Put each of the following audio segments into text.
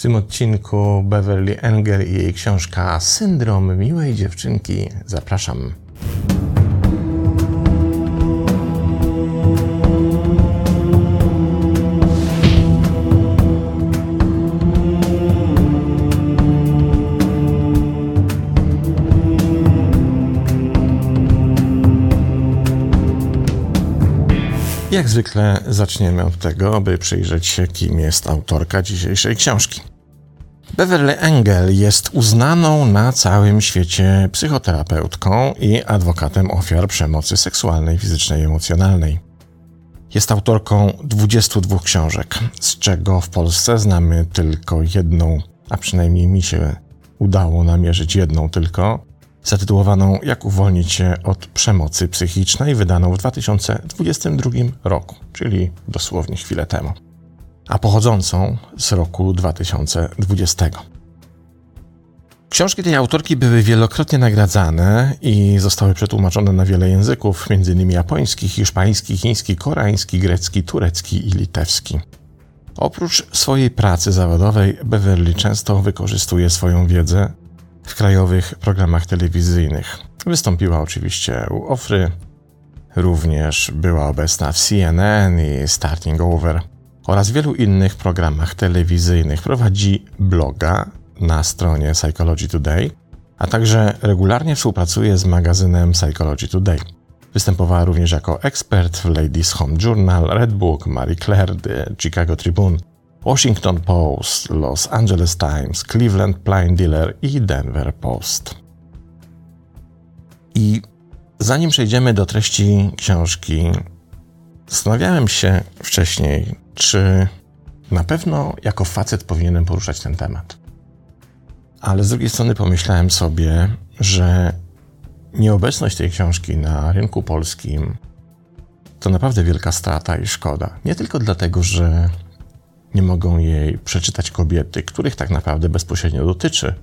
W tym odcinku Beverly Engel i jej książka Syndrom miłej dziewczynki. Zapraszam. Jak zwykle zaczniemy od tego, by przyjrzeć się, kim jest autorka dzisiejszej książki. Beverly Engel jest uznaną na całym świecie psychoterapeutką i adwokatem ofiar przemocy seksualnej, fizycznej i emocjonalnej. Jest autorką 22 książek, z czego w Polsce znamy tylko jedną, a przynajmniej mi się udało namierzyć jedną tylko, zatytułowaną Jak uwolnić się od przemocy psychicznej, wydaną w 2022 roku, czyli dosłownie chwilę temu, a pochodzącą z roku 2020. Książki tej autorki były wielokrotnie nagradzane i zostały przetłumaczone na wiele języków, m.in. japoński, hiszpański, chiński, koreański, grecki, turecki i litewski. Oprócz swojej pracy zawodowej, Beverly często wykorzystuje swoją wiedzę w krajowych programach telewizyjnych. Wystąpiła oczywiście u Ofry, również była obecna w CNN i Starting Over oraz wielu innych programach telewizyjnych. Prowadzi bloga na stronie Psychology Today, a także regularnie współpracuje z magazynem Psychology Today. Występowała również jako ekspert w Ladies Home Journal, Red Book, Marie Claire, The Chicago Tribune, Washington Post, Los Angeles Times, Cleveland Plain Dealer i Denver Post. I zanim przejdziemy do treści książki, zastanawiałem się wcześniej, czy na pewno jako facet powinienem poruszać ten temat. Ale z drugiej strony pomyślałem sobie, że nieobecność tej książki na rynku polskim to naprawdę wielka strata i szkoda. Nie tylko dlatego, że nie mogą jej przeczytać kobiety, których tak naprawdę bezpośrednio dotyczy,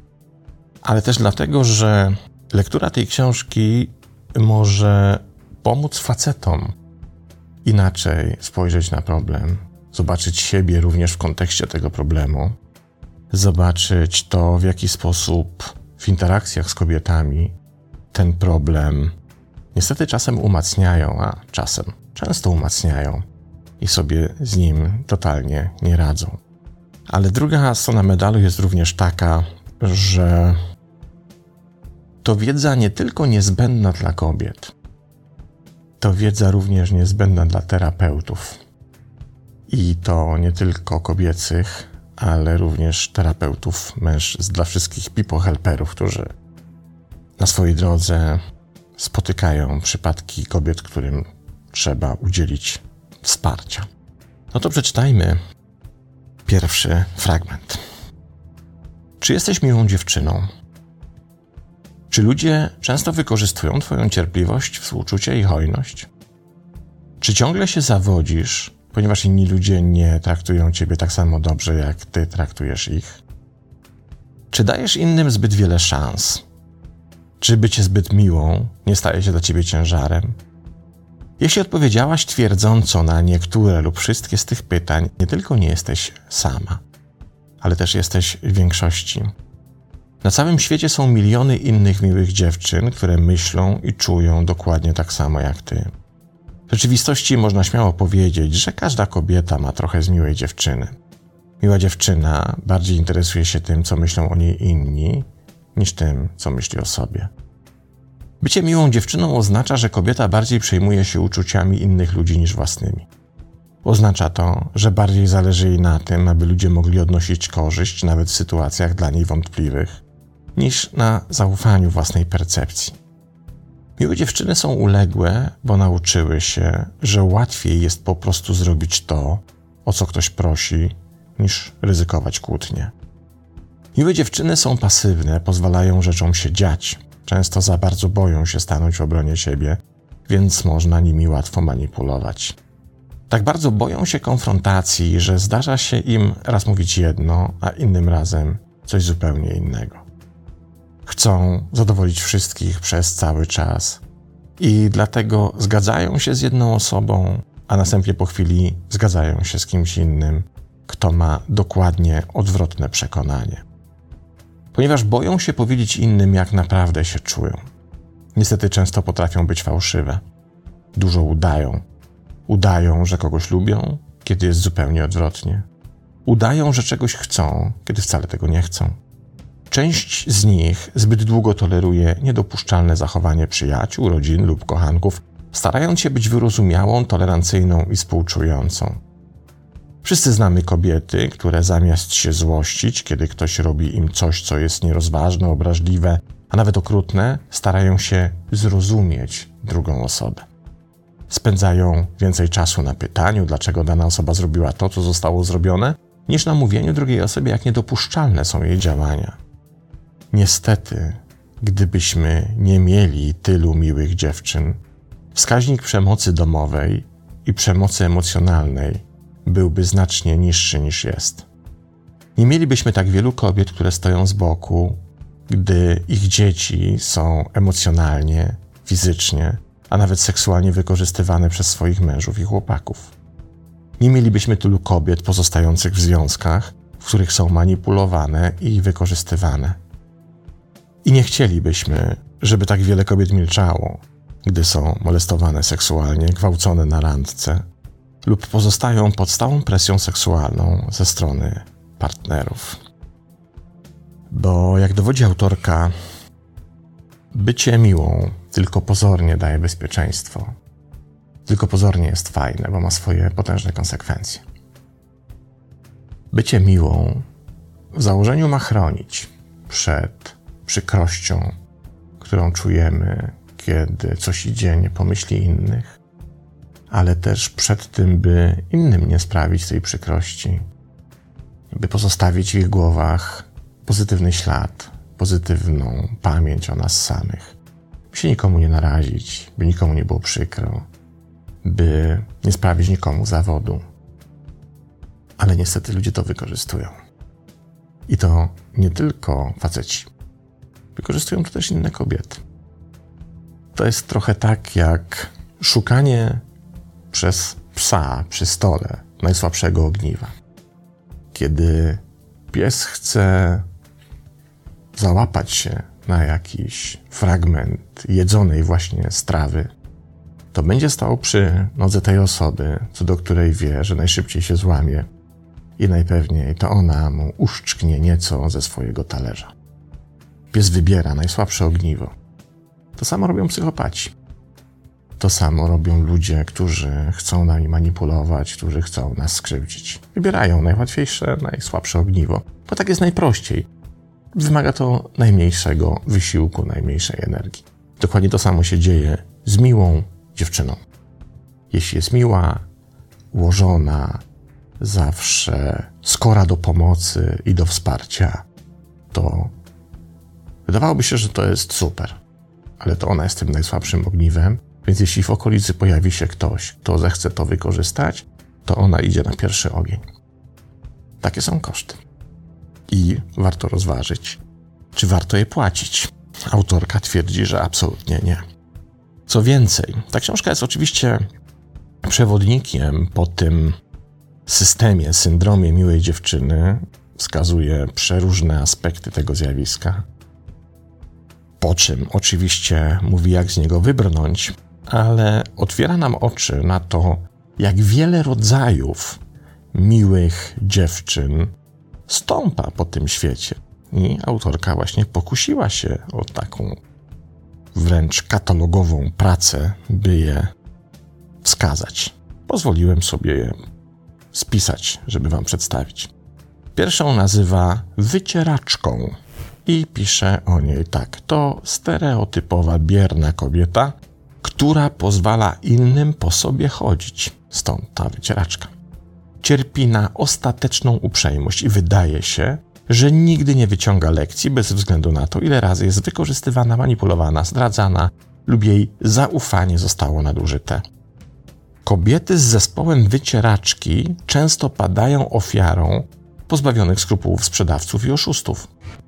ale też dlatego, że lektura tej książki może pomóc facetom inaczej spojrzeć na problem, zobaczyć siebie również w kontekście tego problemu, zobaczyć to, w jaki sposób w interakcjach z kobietami ten problem niestety czasem umacniają, a czasem często umacniają i sobie z nim totalnie nie radzą. Ale druga strona medalu jest również taka, że to wiedza nie tylko niezbędna dla kobiet, to wiedza również niezbędna dla terapeutów. I to nie tylko kobiecych, ale również terapeutów mężczyzn, dla wszystkich people helperów, którzy na swojej drodze spotykają przypadki kobiet, którym trzeba udzielić wsparcia. No to przeczytajmy pierwszy fragment. Czy jesteś miłą dziewczyną? Czy ludzie często wykorzystują Twoją cierpliwość, współczucie i hojność? Czy ciągle się zawodzisz, ponieważ inni ludzie nie traktują Ciebie tak samo dobrze, jak Ty traktujesz ich? Czy dajesz innym zbyt wiele szans? Czy bycie zbyt miłą nie staje się dla Ciebie ciężarem? Jeśli odpowiedziałaś twierdząco na niektóre lub wszystkie z tych pytań, nie tylko nie jesteś sama, ale też jesteś w większości. Na całym świecie są miliony innych miłych dziewczyn, które myślą i czują dokładnie tak samo jak ty. W rzeczywistości można śmiało powiedzieć, że każda kobieta ma trochę z miłej dziewczyny. Miła dziewczyna bardziej interesuje się tym, co myślą o niej inni, niż tym, co myśli o sobie. Bycie miłą dziewczyną oznacza, że kobieta bardziej przejmuje się uczuciami innych ludzi niż własnymi. Oznacza to, że bardziej zależy jej na tym, aby ludzie mogli odnosić korzyść nawet w sytuacjach dla niej wątpliwych, niż na zaufaniu własnej percepcji. Miłe dziewczyny są uległe, bo nauczyły się, że łatwiej jest po prostu zrobić to, o co ktoś prosi, niż ryzykować kłótnie. Miłe dziewczyny są pasywne, pozwalają rzeczom się dziać, Często za bardzo boją się stanąć w obronie siebie, więc można nimi łatwo manipulować. Tak bardzo boją się konfrontacji, że zdarza się im raz mówić jedno, a innym razem coś zupełnie innego. Chcą zadowolić wszystkich przez cały czas i dlatego zgadzają się z jedną osobą, a następnie po chwili zgadzają się z kimś innym, kto ma dokładnie odwrotne przekonanie. Ponieważ boją się powiedzieć innym, jak naprawdę się czują. Niestety często potrafią być fałszywe. Dużo udają. Udają, że kogoś lubią, kiedy jest zupełnie odwrotnie. Udają, że czegoś chcą, kiedy wcale tego nie chcą. Część z nich zbyt długo toleruje niedopuszczalne zachowanie przyjaciół, rodzin lub kochanków, starając się być wyrozumiałą, tolerancyjną i współczującą. Wszyscy znamy kobiety, które zamiast się złościć, kiedy ktoś robi im coś, co jest nierozważne, obraźliwe, a nawet okrutne, starają się zrozumieć drugą osobę. Spędzają więcej czasu na pytaniu, dlaczego dana osoba zrobiła to, co zostało zrobione, niż na mówieniu drugiej osobie, jak niedopuszczalne są jej działania. Niestety, gdybyśmy nie mieli tylu miłych dziewczyn, wskaźnik przemocy domowej i przemocy emocjonalnej byłby znacznie niższy niż jest. Nie mielibyśmy tak wielu kobiet, które stoją z boku, gdy ich dzieci są emocjonalnie, fizycznie, a nawet seksualnie wykorzystywane przez swoich mężów i chłopaków. Nie mielibyśmy tylu kobiet pozostających w związkach, w których są manipulowane i wykorzystywane. I nie chcielibyśmy, żeby tak wiele kobiet milczało, gdy są molestowane seksualnie, gwałcone na randce lub pozostają pod stałą presją seksualną ze strony partnerów. Bo jak dowodzi autorka, bycie miłą tylko pozornie daje bezpieczeństwo. Tylko pozornie jest fajne, bo ma swoje potężne konsekwencje. Bycie miłą w założeniu ma chronić przed przykrością, którą czujemy, kiedy coś idzie nie pomyśli innych, ale też przed tym, by innym nie sprawić tej przykrości, by pozostawić w ich głowach pozytywny ślad, pozytywną pamięć o nas samych, by się nikomu nie narazić, by nikomu nie było przykro, by nie sprawić nikomu zawodu. Ale niestety ludzie to wykorzystują. I to nie tylko faceci. Wykorzystują to też inne kobiety. To jest trochę tak jak szukanie przez psa przy stole najsłabszego ogniwa. Kiedy pies chce załapać się na jakiś fragment jedzonej właśnie strawy, to będzie stał przy nodze tej osoby, co do której wie, że najszybciej się złamie i najpewniej to ona mu uszczknie nieco ze swojego talerza. Pies wybiera najsłabsze ogniwo. To samo robią psychopaci. To samo robią ludzie, którzy chcą nami manipulować, którzy chcą nas skrzywdzić. Wybierają najłatwiejsze, najsłabsze ogniwo, bo tak jest najprościej. Wymaga to najmniejszego wysiłku, najmniejszej energii. Dokładnie to samo się dzieje z miłą dziewczyną. Jeśli jest miła, ułożona, zawsze skora do pomocy i do wsparcia, to wydawałoby się, że to jest super. Ale to ona jest tym najsłabszym ogniwem, więc jeśli w okolicy pojawi się ktoś, kto zechce to wykorzystać, to ona idzie na pierwszy ogień. Takie są koszty. I warto rozważyć, czy warto je płacić. Autorka twierdzi, że absolutnie nie. Co więcej, ta książka jest oczywiście przewodnikiem po tym systemie, syndromie miłej dziewczyny, wskazuje przeróżne aspekty tego zjawiska. Po czym oczywiście mówi, jak z niego wybrnąć, ale otwiera nam oczy na to, jak wiele rodzajów miłych dziewczyn stąpa po tym świecie. I autorka właśnie pokusiła się o taką wręcz katalogową pracę, by je wskazać. Pozwoliłem sobie je spisać, żeby Wam przedstawić. Pierwszą nazywa wycieraczką i pisze o niej tak. To stereotypowa, bierna kobieta, która pozwala innym po sobie chodzić. Stąd ta wycieraczka. Cierpi na ostateczną uprzejmość i wydaje się, że nigdy nie wyciąga lekcji bez względu na to, ile razy jest wykorzystywana, manipulowana, zdradzana lub jej zaufanie zostało nadużyte. Kobiety z zespołem wycieraczki często padają ofiarą pozbawionych skrupułów sprzedawców i oszustów.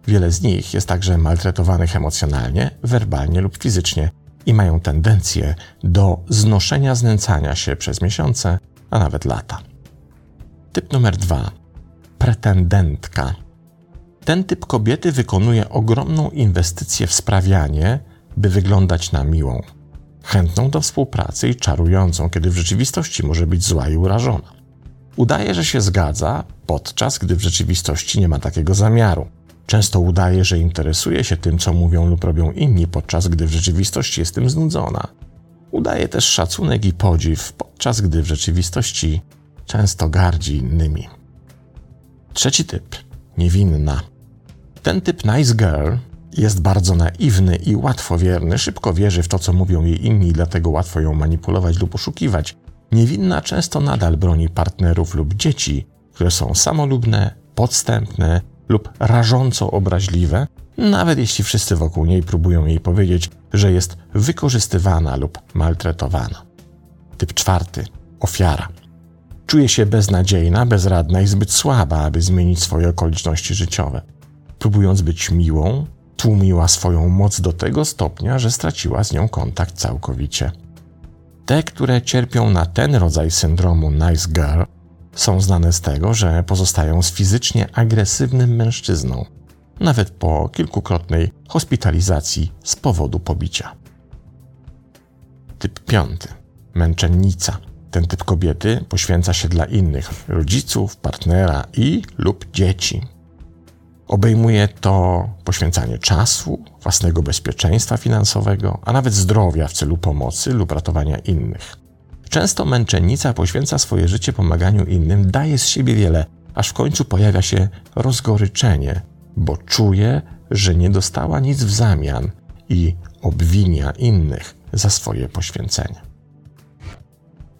Wiele z nich jest także maltretowanych emocjonalnie, werbalnie lub fizycznie i mają tendencję do znoszenia znęcania się przez miesiące, a nawet lata. Typ numer dwa pretendentka. Ten typ kobiety wykonuje ogromną inwestycję w sprawianie, by wyglądać na miłą, chętną do współpracy i czarującą, kiedy w rzeczywistości może być zła i urażona. Udaje, że się zgadza, podczas gdy w rzeczywistości nie ma takiego zamiaru. Często udaje, że interesuje się tym, co mówią lub robią inni, podczas gdy w rzeczywistości jest tym znudzona. Udaje też szacunek i podziw, podczas gdy w rzeczywistości często gardzi innymi. Trzeci typ niewinna. Ten typ nice girl jest bardzo naiwny i łatwowierny, szybko wierzy w to, co mówią jej inni, dlatego łatwo ją manipulować lub oszukiwać. Niewinna często nadal broni partnerów lub dzieci, które są samolubne, podstępne lub rażąco obraźliwe, nawet jeśli wszyscy wokół niej próbują jej powiedzieć, że jest wykorzystywana lub maltretowana. Typ czwarty ofiara. Czuje się beznadziejna, bezradna i zbyt słaba, aby zmienić swoje okoliczności życiowe. Próbując być miłą, tłumiła swoją moc do tego stopnia, że straciła z nią kontakt całkowicie. Te, które cierpią na ten rodzaj syndromu nice girl, są znane z tego, że pozostają z fizycznie agresywnym mężczyzną, nawet po kilkukrotnej hospitalizacji z powodu pobicia. Typ piąty męczennica. Ten typ kobiety poświęca się dla innych rodziców, partnera i lub dzieci. Obejmuje to poświęcanie czasu, własnego bezpieczeństwa finansowego, a nawet zdrowia w celu pomocy lub ratowania innych. Często męczennica poświęca swoje życie pomaganiu innym, daje z siebie wiele, aż w końcu pojawia się rozgoryczenie, bo czuje, że nie dostała nic w zamian i obwinia innych za swoje poświęcenie.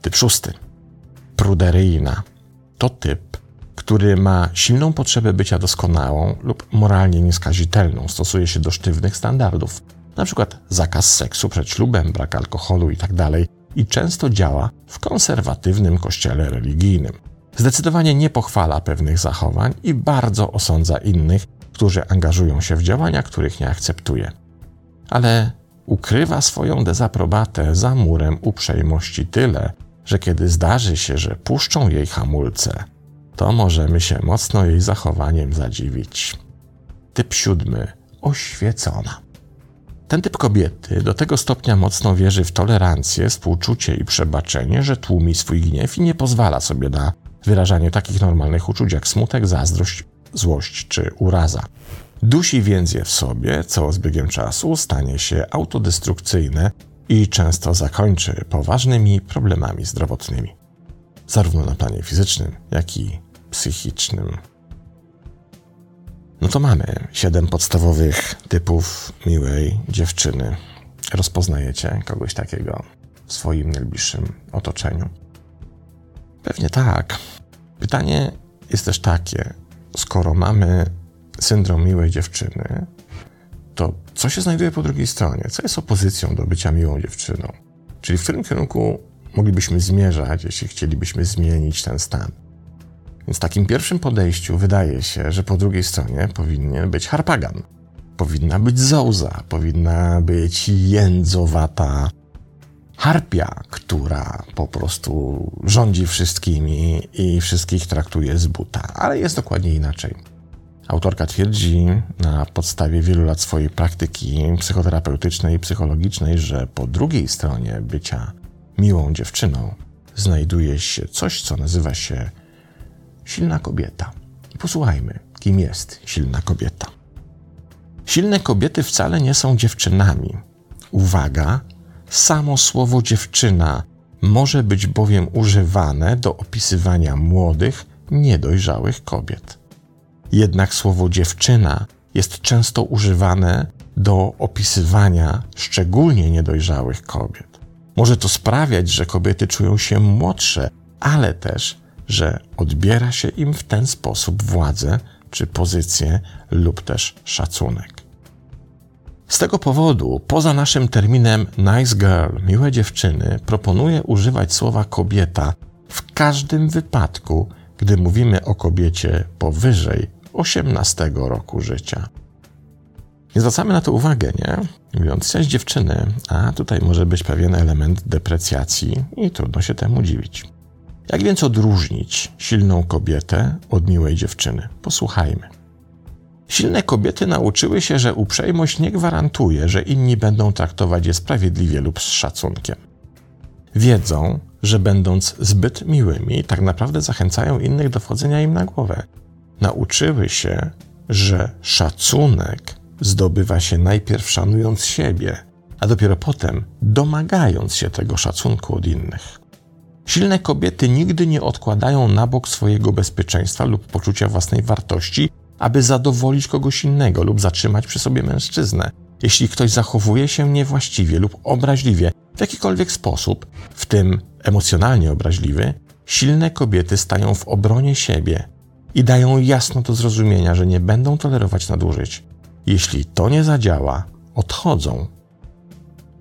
Typ szósty. Pruderyjna. To typ, który ma silną potrzebę bycia doskonałą lub moralnie nieskazitelną, stosuje się do sztywnych standardów, np. zakaz seksu przed ślubem, brak alkoholu itd., tak i często działa w konserwatywnym kościele religijnym. Zdecydowanie nie pochwala pewnych zachowań i bardzo osądza innych, którzy angażują się w działania, których nie akceptuje. Ale ukrywa swoją dezaprobatę za murem uprzejmości tyle, że kiedy zdarzy się, że puszczą jej hamulce, to możemy się mocno jej zachowaniem zadziwić. Typ siódmy oświecona. Ten typ kobiety do tego stopnia mocno wierzy w tolerancję, współczucie i przebaczenie, że tłumi swój gniew i nie pozwala sobie na wyrażanie takich normalnych uczuć jak smutek, zazdrość, złość czy uraza. Dusi więc je w sobie, co z biegiem czasu stanie się autodestrukcyjne i często zakończy poważnymi problemami zdrowotnymi, zarówno na planie fizycznym, jak i psychicznym. No to mamy siedem podstawowych typów miłej dziewczyny. Rozpoznajecie kogoś takiego w swoim najbliższym otoczeniu? Pewnie tak. Pytanie jest też takie: skoro mamy syndrom miłej dziewczyny, to co się znajduje po drugiej stronie? Co jest opozycją do bycia miłą dziewczyną? Czyli w którym kierunku moglibyśmy zmierzać, jeśli chcielibyśmy zmienić ten stan? Więc takim pierwszym podejściu wydaje się, że po drugiej stronie powinien być harpagan. Powinna być zołza, powinna być jędzowata harpia, która po prostu rządzi wszystkimi i wszystkich traktuje z buta. Ale jest dokładnie inaczej. Autorka twierdzi na podstawie wielu lat swojej praktyki psychoterapeutycznej i psychologicznej, że po drugiej stronie bycia miłą dziewczyną znajduje się coś, co nazywa się silna kobieta. Posłuchajmy, kim jest silna kobieta. Silne kobiety wcale nie są dziewczynami. Uwaga, samo słowo dziewczyna może być bowiem używane do opisywania młodych, niedojrzałych kobiet. Jednak słowo dziewczyna jest często używane do opisywania szczególnie niedojrzałych kobiet. Może to sprawiać, że kobiety czują się młodsze, ale też że odbiera się im w ten sposób władzę czy pozycję lub też szacunek. Z tego powodu, poza naszym terminem nice girl, miłe dziewczyny, proponuję używać słowa kobieta w każdym wypadku, gdy mówimy o kobiecie powyżej 18 roku życia. Nie zwracamy na to uwagę, nie? Mówiąc, cześć dziewczyny, a tutaj może być pewien element deprecjacji i trudno się temu dziwić. Jak więc odróżnić silną kobietę od miłej dziewczyny? Posłuchajmy. Silne kobiety nauczyły się, że uprzejmość nie gwarantuje, że inni będą traktować je sprawiedliwie lub z szacunkiem. Wiedzą, że będąc zbyt miłymi, tak naprawdę zachęcają innych do wchodzenia im na głowę. Nauczyły się, że szacunek zdobywa się najpierw szanując siebie, a dopiero potem domagając się tego szacunku od innych. Silne kobiety nigdy nie odkładają na bok swojego bezpieczeństwa lub poczucia własnej wartości, aby zadowolić kogoś innego lub zatrzymać przy sobie mężczyznę. Jeśli ktoś zachowuje się niewłaściwie lub obraźliwie w jakikolwiek sposób, w tym emocjonalnie obraźliwy, silne kobiety stają w obronie siebie i dają jasno do zrozumienia, że nie będą tolerować nadużyć. Jeśli to nie zadziała, odchodzą.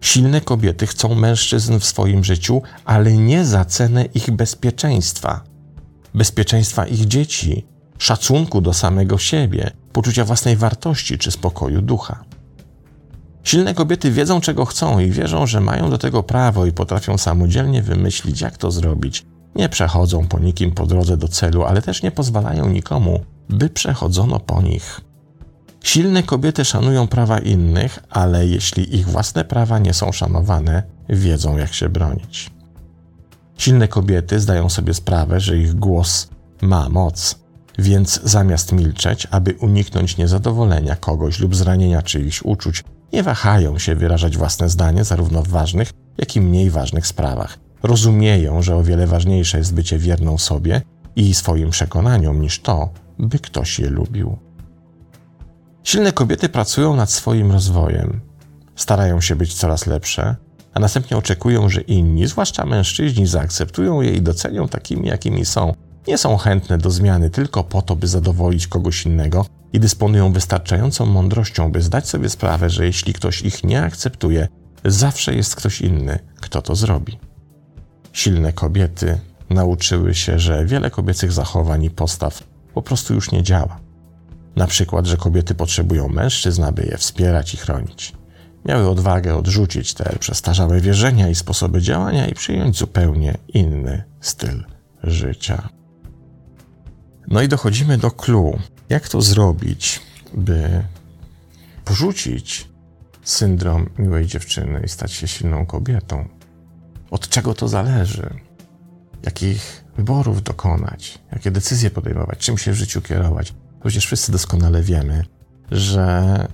Silne kobiety chcą mężczyzn w swoim życiu, ale nie za cenę ich bezpieczeństwa, bezpieczeństwa ich dzieci, szacunku do samego siebie, poczucia własnej wartości czy spokoju ducha. Silne kobiety wiedzą, czego chcą i wierzą, że mają do tego prawo i potrafią samodzielnie wymyślić, jak to zrobić. Nie przechodzą po nikim po drodze do celu, ale też nie pozwalają nikomu, by przechodzono po nich. Silne kobiety szanują prawa innych, ale jeśli ich własne prawa nie są szanowane, wiedzą, jak się bronić. Silne kobiety zdają sobie sprawę, że ich głos ma moc, więc zamiast milczeć, aby uniknąć niezadowolenia kogoś lub zranienia czyichś uczuć, nie wahają się wyrażać własne zdanie zarówno w ważnych, jak i mniej ważnych sprawach. Rozumieją, że o wiele ważniejsze jest bycie wierną sobie i swoim przekonaniom niż to, by ktoś je lubił. Silne kobiety pracują nad swoim rozwojem, starają się być coraz lepsze, a następnie oczekują, że inni, zwłaszcza mężczyźni, zaakceptują je i docenią takimi, jakimi są. Nie są chętne do zmiany tylko po to, by zadowolić kogoś innego i dysponują wystarczającą mądrością, by zdać sobie sprawę, że jeśli ktoś ich nie akceptuje, zawsze jest ktoś inny, kto to zrobi. Silne kobiety nauczyły się, że wiele kobiecych zachowań i postaw po prostu już nie działa. Na przykład, że kobiety potrzebują mężczyzn, aby je wspierać i chronić. Miały odwagę odrzucić te przestarzałe wierzenia i sposoby działania i przyjąć zupełnie inny styl życia. No i dochodzimy do clue. Jak to zrobić, by porzucić syndrom miłej dziewczyny i stać się silną kobietą? Od czego to zależy? Jakich wyborów dokonać? Jakie decyzje podejmować? Czym się w życiu kierować? Przecież wszyscy doskonale wiemy, że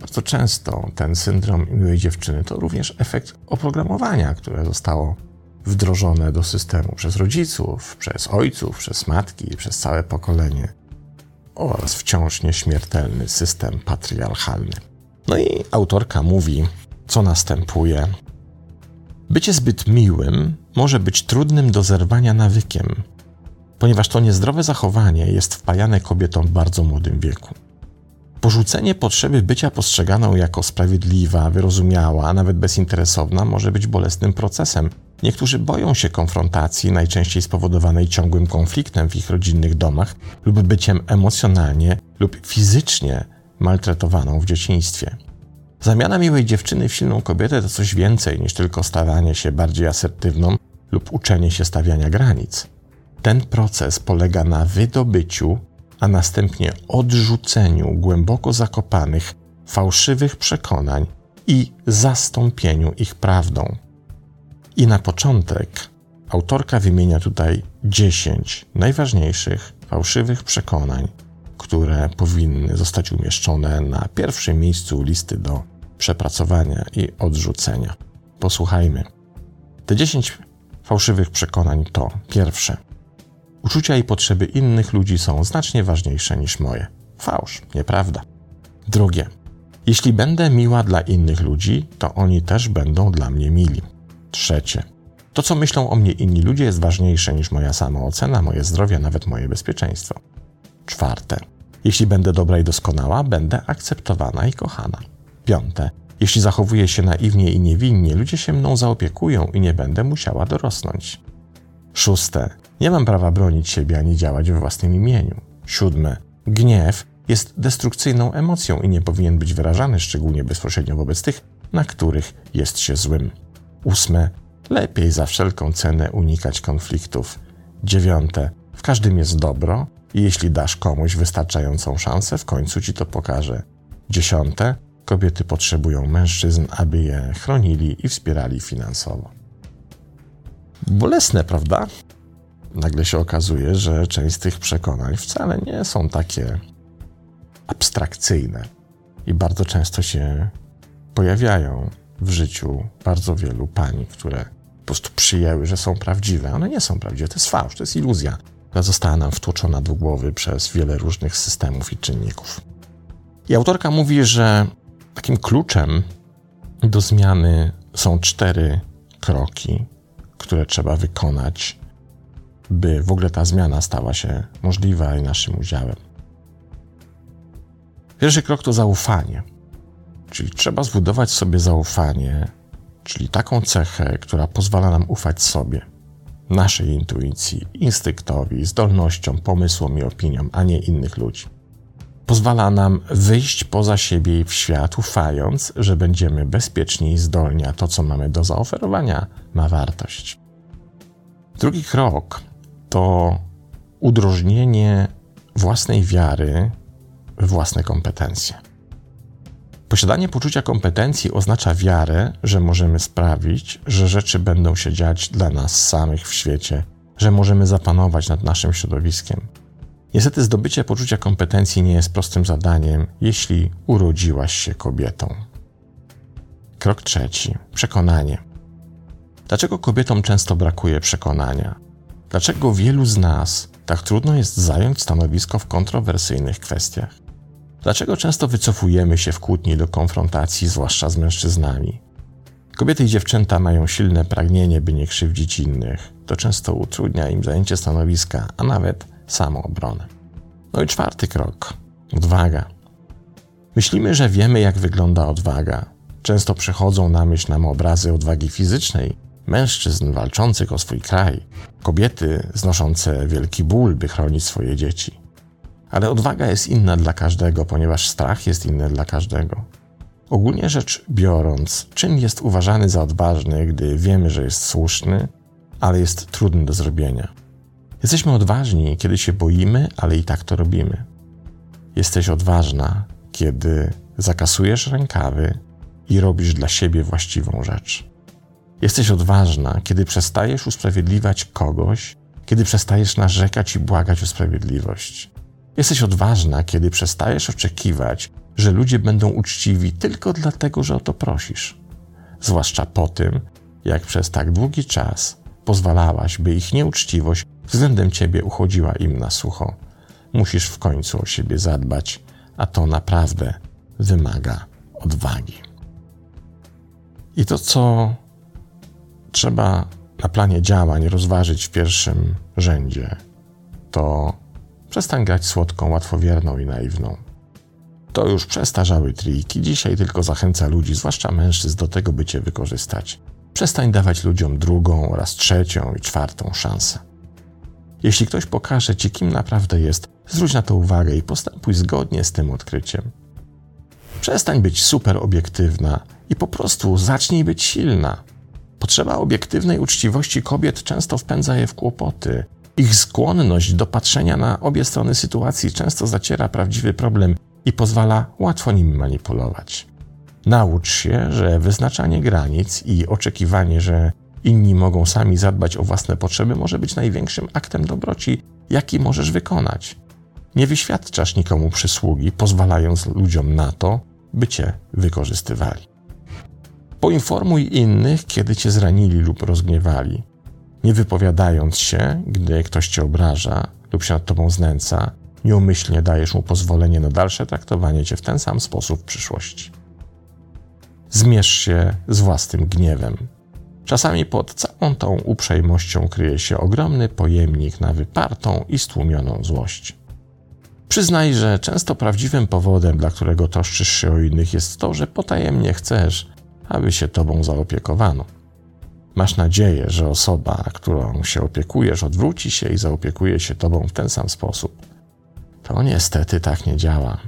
bardzo często ten syndrom miłej dziewczyny to również efekt oprogramowania, które zostało wdrożone do systemu przez rodziców, przez ojców, przez matki, przez całe pokolenie oraz wciąż nieśmiertelny system patriarchalny. No i autorka mówi, co następuje. Bycie zbyt miłym może być trudnym do zerwania nawykiem, ponieważ to niezdrowe zachowanie jest wpajane kobietom w bardzo młodym wieku. Porzucenie potrzeby bycia postrzeganą jako sprawiedliwa, wyrozumiała, a nawet bezinteresowna może być bolesnym procesem. Niektórzy boją się konfrontacji, najczęściej spowodowanej ciągłym konfliktem w ich rodzinnych domach lub byciem emocjonalnie lub fizycznie maltretowaną w dzieciństwie. Zamiana miłej dziewczyny w silną kobietę to coś więcej niż tylko stawanie się bardziej asertywną lub uczenie się stawiania granic. Ten proces polega na wydobyciu, a następnie odrzuceniu głęboko zakopanych, fałszywych przekonań i zastąpieniu ich prawdą. I na początek autorka wymienia tutaj 10 najważniejszych fałszywych przekonań, które powinny zostać umieszczone na pierwszym miejscu listy do przepracowania i odrzucenia. Posłuchajmy. Te 10 fałszywych przekonań to pierwsze. Uczucia i potrzeby innych ludzi są znacznie ważniejsze niż moje. Fałsz, nieprawda. Drugie. Jeśli będę miła dla innych ludzi, to oni też będą dla mnie mili. Trzecie. To, co myślą o mnie inni ludzie, jest ważniejsze niż moja samoocena, moje zdrowie, nawet moje bezpieczeństwo. Czwarte. Jeśli będę dobra i doskonała, będę akceptowana i kochana. Piąte. Jeśli zachowuję się naiwnie i niewinnie, ludzie się mną zaopiekują i nie będę musiała dorosnąć. Szóste. Nie mam prawa bronić siebie ani działać we własnym imieniu. Siódme. Gniew jest destrukcyjną emocją i nie powinien być wyrażany szczególnie bezpośrednio wobec tych, na których jest się złym. Ósme. Lepiej za wszelką cenę unikać konfliktów. Dziewiąte, w każdym jest dobro i jeśli dasz komuś wystarczającą szansę, w końcu ci to pokaże. Dziesiąte, kobiety potrzebują mężczyzn, aby je chronili i wspierali finansowo. Bolesne, prawda? Nagle się okazuje, że część z tych przekonań wcale nie są takie abstrakcyjne i bardzo często się pojawiają w życiu bardzo wielu pań, które po prostu przyjęły, że są prawdziwe. One nie są prawdziwe, to jest fałsz, to jest iluzja, która została nam wtłoczona do głowy przez wiele różnych systemów i czynników. I autorka mówi, że takim kluczem do zmiany są cztery kroki, które trzeba wykonać, by w ogóle ta zmiana stała się możliwa i naszym udziałem. Pierwszy krok to zaufanie. Czyli trzeba zbudować sobie zaufanie, czyli taką cechę, która pozwala nam ufać sobie, naszej intuicji, instynktowi, zdolnościom, pomysłom i opiniom, a nie innych ludzi. Pozwala nam wyjść poza siebie i w świat, ufając, że będziemy bezpieczni i zdolni, a to, co mamy do zaoferowania, ma wartość. Drugi krok to udrożnienie własnej wiary w własne kompetencje. Posiadanie poczucia kompetencji oznacza wiarę, że możemy sprawić, że rzeczy będą się dziać dla nas samych w świecie, że możemy zapanować nad naszym środowiskiem. Niestety, zdobycie poczucia kompetencji nie jest prostym zadaniem, jeśli urodziłaś się kobietą. Krok trzeci przekonanie. Dlaczego kobietom często brakuje przekonania? Dlaczego wielu z nas tak trudno jest zająć stanowisko w kontrowersyjnych kwestiach? Dlaczego często wycofujemy się w kłótni do konfrontacji, zwłaszcza z mężczyznami? Kobiety i dziewczęta mają silne pragnienie, by nie krzywdzić innych. To często utrudnia im zajęcie stanowiska, a nawet samoobronę. No i czwarty krok odwaga. Myślimy, że wiemy, jak wygląda odwaga. Często przychodzą na myśl nam obrazy odwagi fizycznej, mężczyzn walczących o swój kraj, kobiety znoszące wielki ból, by chronić swoje dzieci. Ale odwaga jest inna dla każdego, ponieważ strach jest inny dla każdego. Ogólnie rzecz biorąc, czyn jest uważany za odważny, gdy wiemy, że jest słuszny, ale jest trudny do zrobienia. Jesteśmy odważni, kiedy się boimy, ale i tak to robimy. Jesteś odważna, kiedy zakasujesz rękawy i robisz dla siebie właściwą rzecz. Jesteś odważna, kiedy przestajesz usprawiedliwiać kogoś, kiedy przestajesz narzekać i błagać o sprawiedliwość. Jesteś odważna, kiedy przestajesz oczekiwać, że ludzie będą uczciwi tylko dlatego, że o to prosisz. Zwłaszcza po tym, jak przez tak długi czas pozwalałaś, by ich nieuczciwość względem ciebie uchodziła im na sucho. Musisz w końcu o siebie zadbać, a to naprawdę wymaga odwagi. I to, co trzeba na planie działań rozważyć w pierwszym rzędzie, to Przestań grać słodką, łatwowierną i naiwną. To już przestarzały triki, dzisiaj tylko zachęca ludzi, zwłaszcza mężczyzn, do tego, by cię wykorzystać. Przestań dawać ludziom drugą oraz trzecią i czwartą szansę. Jeśli ktoś pokaże ci, kim naprawdę jest, zwróć na to uwagę i postępuj zgodnie z tym odkryciem. Przestań być super obiektywna i po prostu zacznij być silna. Potrzeba obiektywnej uczciwości kobiet często wpędza je w kłopoty, ich skłonność do patrzenia na obie strony sytuacji często zaciera prawdziwy problem i pozwala łatwo nim manipulować. Naucz się, że wyznaczanie granic i oczekiwanie, że inni mogą sami zadbać o własne potrzeby, może być największym aktem dobroci, jaki możesz wykonać. Nie wyświadczasz nikomu przysługi, pozwalając ludziom na to, by cię wykorzystywali. Poinformuj innych, kiedy cię zranili lub rozgniewali nie wypowiadając się, gdy ktoś cię obraża lub się nad tobą znęca, nieumyślnie dajesz mu pozwolenie na dalsze traktowanie cię w ten sam sposób w przyszłości. Zmierz się z własnym gniewem. Czasami pod całą tą uprzejmością kryje się ogromny pojemnik na wypartą i stłumioną złość. Przyznaj, że często prawdziwym powodem, dla którego troszczysz się o innych, jest to, że potajemnie chcesz, aby się tobą zaopiekowano. Masz nadzieję, że osoba, którą się opiekujesz, odwróci się i zaopiekuje się tobą w ten sam sposób. To niestety tak nie działa.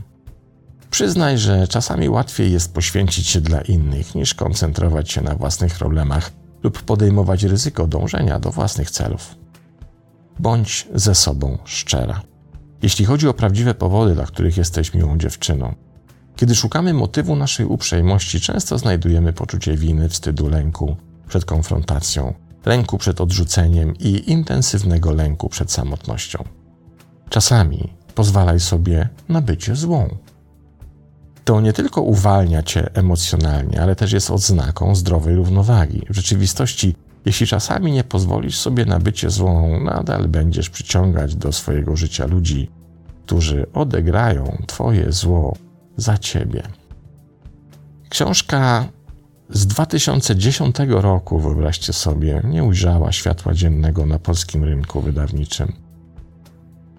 Przyznaj, że czasami łatwiej jest poświęcić się dla innych, niż koncentrować się na własnych problemach lub podejmować ryzyko dążenia do własnych celów. Bądź ze sobą szczera. Jeśli chodzi o prawdziwe powody, dla których jesteś miłą dziewczyną, kiedy szukamy motywu naszej uprzejmości, często znajdujemy poczucie winy, wstydu, lęku przed konfrontacją, lęku przed odrzuceniem i intensywnego lęku przed samotnością. Czasami pozwalaj sobie na bycie złą. To nie tylko uwalnia cię emocjonalnie, ale też jest odznaką zdrowej równowagi. W rzeczywistości, jeśli czasami nie pozwolisz sobie na bycie złą, nadal będziesz przyciągać do swojego życia ludzi, którzy odegrają twoje zło za ciebie. Książka z 2010 roku, wyobraźcie sobie, nie ujrzała światła dziennego na polskim rynku wydawniczym.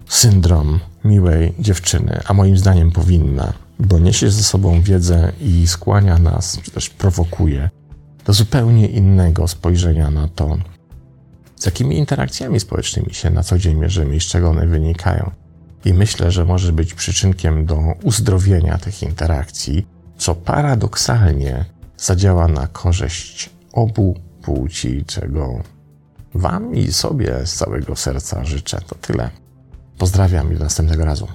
Syndrom miłej dziewczyny, a moim zdaniem powinna, bo niesie ze sobą wiedzę i skłania nas, czy też prowokuje do zupełnie innego spojrzenia na to, z jakimi interakcjami społecznymi się na co dzień mierzymy i z czego one wynikają. I myślę, że może być przyczynkiem do uzdrowienia tych interakcji, co paradoksalnie zadziała na korzyść obu płci, czego Wam i sobie z całego serca życzę. To tyle. Pozdrawiam i do następnego razu.